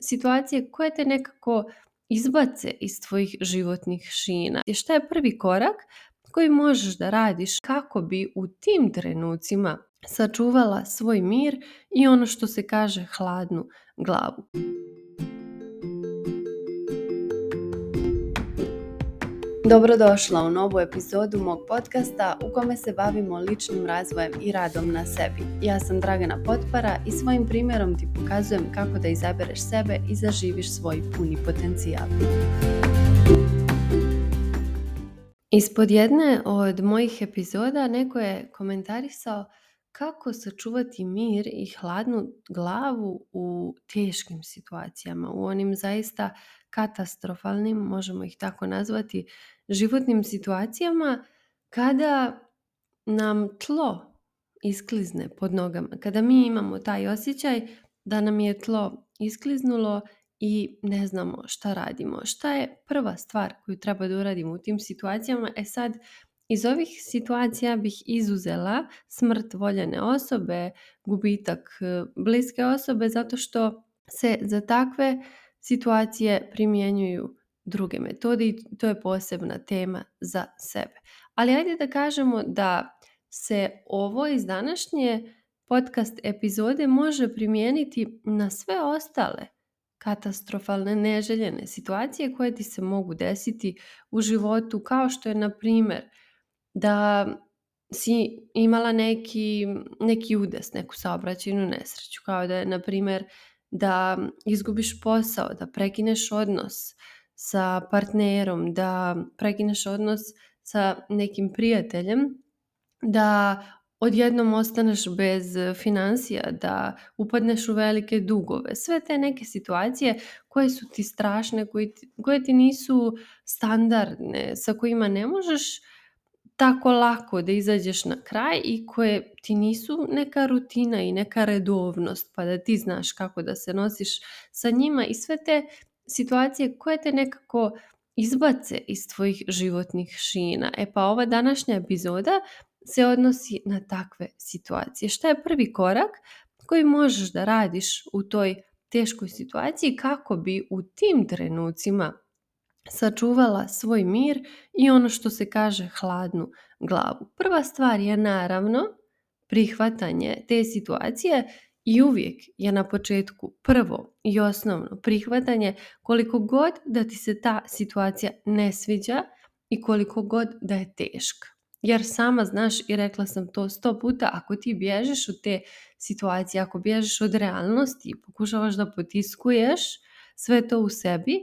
situacije koje te nekako izbace iz tvojih životnih šina. I šta je prvi korak koji možeš da radiš kako bi u tim trenucima sačuvala svoj mir i ono što se kaže hladnu glavu. Dobrodošla u novu epizodu mog podcasta u kome se bavimo ličnim razvojem i radom na sebi. Ja sam Dragana Potpara i svojim primjerom ti pokazujem kako da izabereš sebe i zaživiš svoj puni potencijal. Ispod jedne od mojih epizoda neko je komentarisao kako sačuvati mir i hladnu glavu u teškim situacijama, u onim zaista katastrofalnim, možemo ih tako nazvati, životnim situacijama kada nam tlo isklizne pod nogama. Kada mi imamo taj osjećaj da nam je tlo iskliznulo i ne znamo šta radimo. Šta je prva stvar koju treba da uradimo u tim situacijama? E sad, iz ovih situacija bih izuzela smrt voljene osobe, gubitak e, bliske osobe, zato što se za takve situacije primjenjuju druge metode i to je posebna tema za sebe. Ali ajde da kažemo da se ovo iz današnje podcast epizode može primijeniti na sve ostale katastrofalne neželjene situacije koje ti se mogu desiti u životu kao što je na primjer da si imala neki, neki udes, neku saobraćajnu nesreću, kao da je, na primjer, da izgubiš posao, da prekineš odnos sa partnerom, da prekineš odnos sa nekim prijateljem, da odjednom ostaneš bez financija, da upadneš u velike dugove. Sve te neke situacije koje su ti strašne, koje ti nisu standardne, sa kojima ne možeš tako lako da izađeš na kraj i koje ti nisu neka rutina i neka redovnost pa da ti znaš kako da se nosiš sa njima i sve te situacije koje te nekako izbace iz tvojih životnih šina. E pa ova današnja epizoda se odnosi na takve situacije. Šta je prvi korak koji možeš da radiš u toj teškoj situaciji kako bi u tim trenucima sačuvala svoj mir i ono što se kaže hladnu glavu. Prva stvar je naravno prihvatanje te situacije i uvijek je na početku prvo i osnovno prihvatanje koliko god da ti se ta situacija ne sviđa i koliko god da je teška. Jer sama znaš i rekla sam to sto puta, ako ti bježiš od te situacije, ako bježiš od realnosti i pokušavaš da potiskuješ sve to u sebi,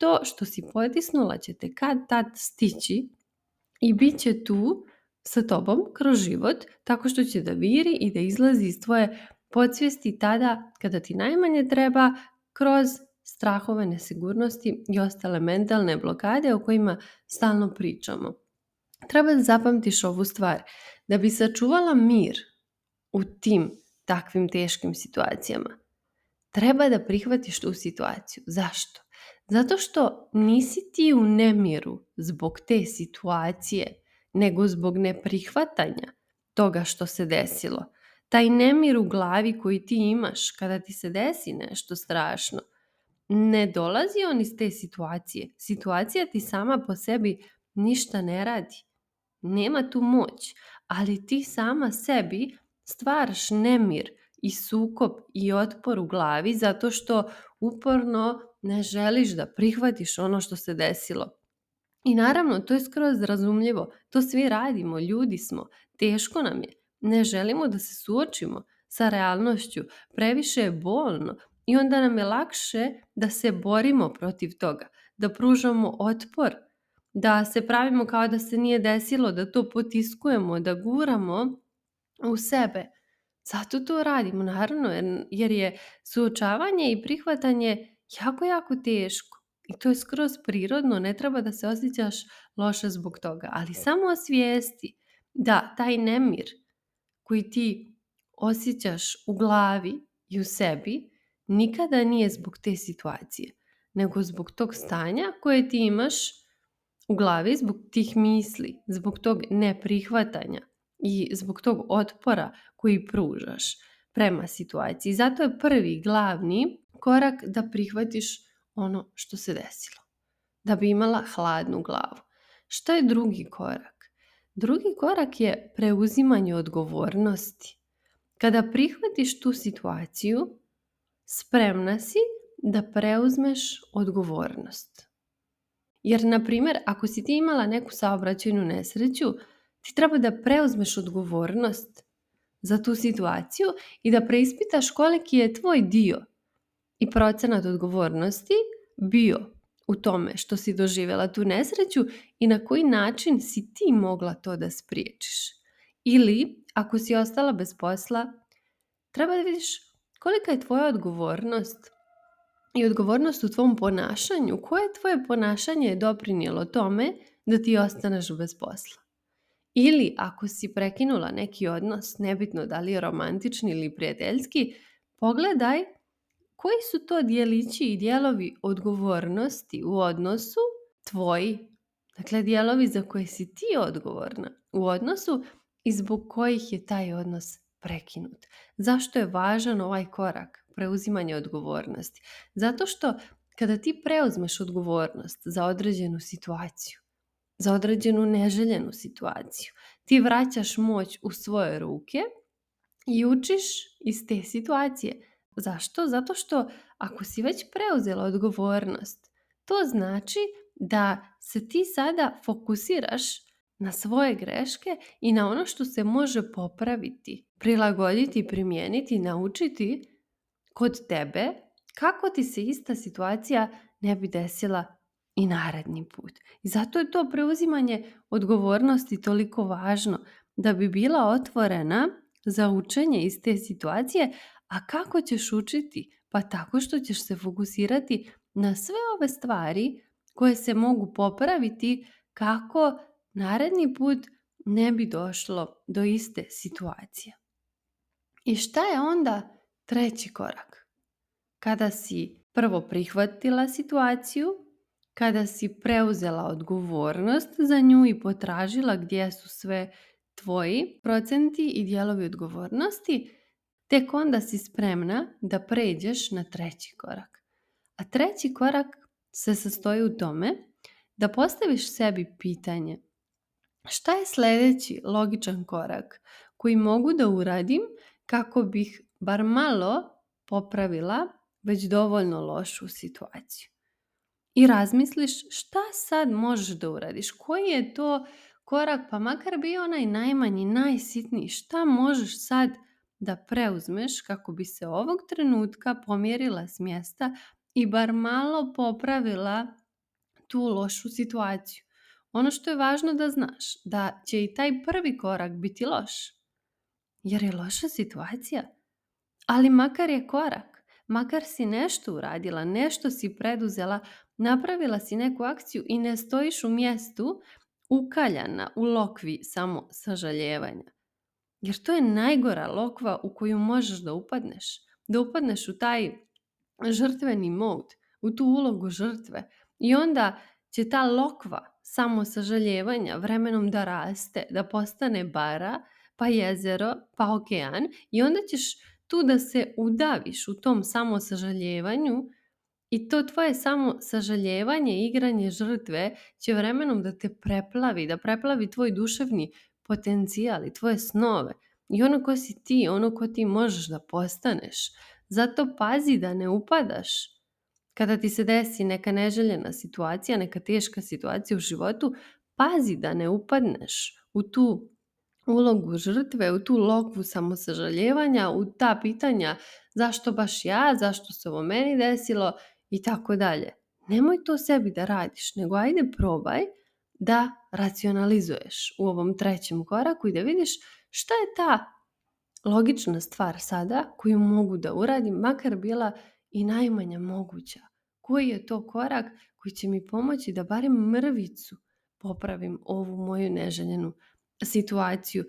to što si potisnula će te kad tad stići i bit će tu sa tobom kroz život tako što će da viri i da izlazi iz tvoje podsvijesti tada kada ti najmanje treba kroz strahove, nesigurnosti i ostale mentalne blokade o kojima stalno pričamo. Treba da zapamtiš ovu stvar. Da bi sačuvala mir u tim takvim teškim situacijama, treba da prihvatiš tu situaciju. Zašto? Zato što nisi ti u nemiru zbog te situacije, nego zbog neprihvatanja toga što se desilo. Taj nemir u glavi koji ti imaš kada ti se desi nešto strašno, ne dolazi on iz te situacije. Situacija ti sama po sebi ništa ne radi. Nema tu moć, ali ti sama sebi stvaraš nemir i sukob i otpor u glavi zato što uporno ne želiš da prihvatiš ono što se desilo. I naravno, to je skroz razumljivo. To svi radimo, ljudi smo. Teško nam je. Ne želimo da se suočimo sa realnošću. Previše je bolno i onda nam je lakše da se borimo protiv toga, da pružamo otpor, da se pravimo kao da se nije desilo, da to potiskujemo, da guramo u sebe. Zato to radimo naravno jer jer je suočavanje i prihvatanje jako, jako teško i to je skroz prirodno, ne treba da se osjećaš loše zbog toga, ali da. samo osvijesti da taj nemir koji ti osjećaš u glavi i u sebi nikada nije zbog te situacije, nego zbog tog da. stanja koje ti imaš u glavi, zbog tih misli, zbog tog neprihvatanja i zbog tog otpora koji pružaš prema situaciji. Zato je prvi glavni korak da prihvatiš ono što se desilo. Da bi imala hladnu glavu. Šta je drugi korak? Drugi korak je preuzimanje odgovornosti. Kada prihvatiš tu situaciju, spremna si da preuzmeš odgovornost. Jer, na primjer, ako si ti imala neku saobraćajnu nesreću, ti treba da preuzmeš odgovornost za tu situaciju i da preispitaš koliki je tvoj dio i procenat odgovornosti bio u tome što si doživjela tu nesreću i na koji način si ti mogla to da spriječiš. Ili, ako si ostala bez posla, treba da vidiš kolika je tvoja odgovornost i odgovornost u tvom ponašanju. Koje tvoje ponašanje je doprinijelo tome da ti ostaneš bez posla? Ili ako si prekinula neki odnos, nebitno da li je romantični ili prijateljski, pogledaj koji su to dijelići i dijelovi odgovornosti u odnosu tvoji. Dakle, dijelovi za koje si ti odgovorna u odnosu i zbog kojih je taj odnos prekinut. Zašto je važan ovaj korak preuzimanje odgovornosti? Zato što kada ti preuzmeš odgovornost za određenu situaciju, za određenu neželjenu situaciju. Ti vraćaš moć u svoje ruke i učiš iz te situacije. Zašto? Zato što ako si već preuzela odgovornost, to znači da se ti sada fokusiraš na svoje greške i na ono što se može popraviti, prilagoditi, primijeniti, naučiti kod tebe kako ti se ista situacija ne bi desila i naredni put. I zato je to preuzimanje odgovornosti toliko važno da bi bila otvorena za učenje iz te situacije, a kako ćeš učiti? Pa tako što ćeš se fokusirati na sve ove stvari koje se mogu popraviti kako naredni put ne bi došlo do iste situacije. I šta je onda treći korak? Kada si prvo prihvatila situaciju, kada si preuzela odgovornost za nju i potražila gdje su sve tvoji procenti i dijelovi odgovornosti, tek onda si spremna da pređeš na treći korak. A treći korak se sastoji u tome da postaviš sebi pitanje šta je sljedeći logičan korak koji mogu da uradim kako bih bar malo popravila već dovoljno lošu situaciju. I razmisliš šta sad možeš da uradiš, koji je to korak, pa makar bi onaj najmanji, najsitniji, šta možeš sad da preuzmeš kako bi se ovog trenutka pomjerila s mjesta i bar malo popravila tu lošu situaciju. Ono što je važno da znaš, da će i taj prvi korak biti loš, jer je loša situacija, ali makar je korak makar si nešto uradila, nešto si preduzela, napravila si neku akciju i ne stojiš u mjestu ukaljana u lokvi samo sažaljevanja. Jer to je najgora lokva u koju možeš da upadneš. Da upadneš u taj žrtveni mod, u tu ulogu žrtve. I onda će ta lokva samo sažaljevanja vremenom da raste, da postane bara, pa jezero, pa okean i onda ćeš tu da se udaviš u tom samosažaljevanju i to tvoje samo sažaljevanje, igranje žrtve će vremenom da te preplavi, da preplavi tvoj duševni potencijal i tvoje snove i ono ko si ti, ono ko ti možeš da postaneš. Zato pazi da ne upadaš kada ti se desi neka neželjena situacija, neka teška situacija u životu, pazi da ne upadneš u tu ulogu žrtve, u tu lokvu samosažaljevanja, u ta pitanja zašto baš ja, zašto se ovo meni desilo i tako dalje. Nemoj to sebi da radiš, nego ajde probaj da racionalizuješ u ovom trećem koraku i da vidiš šta je ta logična stvar sada koju mogu da uradim, makar bila i najmanja moguća. Koji je to korak koji će mi pomoći da barem mrvicu popravim ovu moju neželjenu situaciju.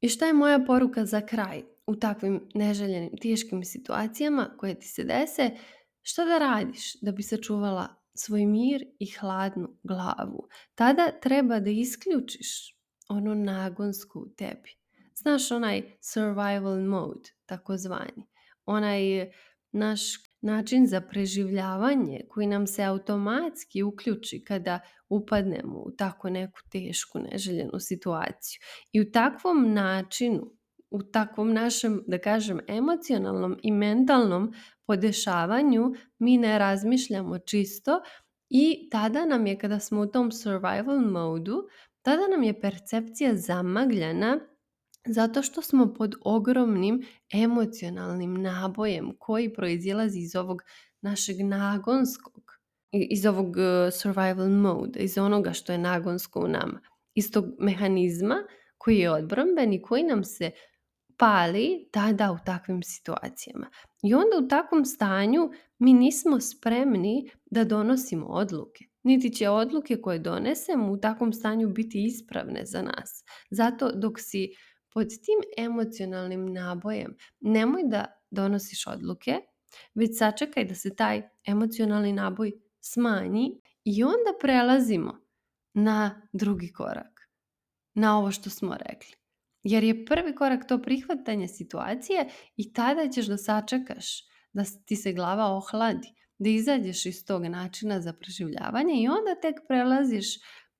I šta je moja poruka za kraj u takvim neželjenim, teškim situacijama koje ti se dese? Šta da radiš da bi sačuvala svoj mir i hladnu glavu? Tada treba da isključiš ono nagonsko u tebi. Znaš onaj survival mode, takozvani. Onaj naš način za preživljavanje koji nam se automatski uključi kada upadnemo u tako neku tešku, neželjenu situaciju. I u takvom načinu, u takvom našem, da kažem, emocionalnom i mentalnom podešavanju mi ne razmišljamo čisto i tada nam je, kada smo u tom survival modu, tada nam je percepcija zamagljena zato što smo pod ogromnim emocionalnim nabojem koji proizilazi iz ovog našeg nagonskog iz ovog e, survival mode, iz onoga što je nagonsko u nama, iz tog mehanizma koji je i koji nam se pali tada da, u takvim situacijama. I onda u takvom stanju mi nismo spremni da donosimo odluke. Niti će odluke koje donesem u takvom stanju biti ispravne za nas. Zato dok si pod tim emocionalnim nabojem nemoj da donosiš odluke, već sačekaj da se taj emocionalni naboj smanji i onda prelazimo na drugi korak, na ovo što smo rekli. Jer je prvi korak to prihvatanje situacije i tada ćeš da sačekaš da ti se glava ohladi, da izađeš iz tog načina za preživljavanje i onda tek prelaziš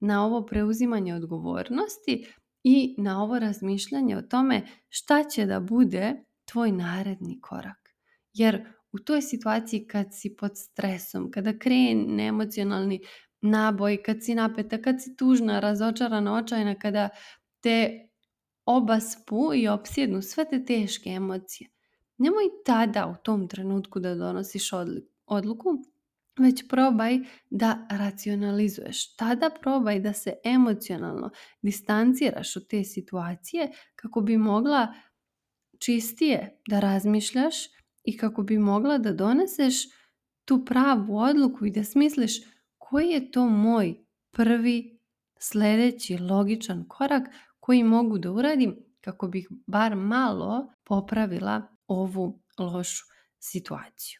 na ovo preuzimanje odgovornosti i na ovo razmišljanje o tome šta će da bude tvoj naredni korak. Jer u toj situaciji kad si pod stresom, kada krene emocionalni naboj, kad si napeta, kad si tužna, razočarana, očajna, kada te obaspu i opsjednu sve te teške emocije. Nemoj tada u tom trenutku da donosiš odluku, već probaj da racionalizuješ. Tada probaj da se emocionalno distanciraš od te situacije kako bi mogla čistije da razmišljaš i kako bi mogla da doneseš tu pravu odluku i da smisliš koji je to moj prvi sledeći logičan korak koji mogu da uradim kako bih bar malo popravila ovu lošu situaciju.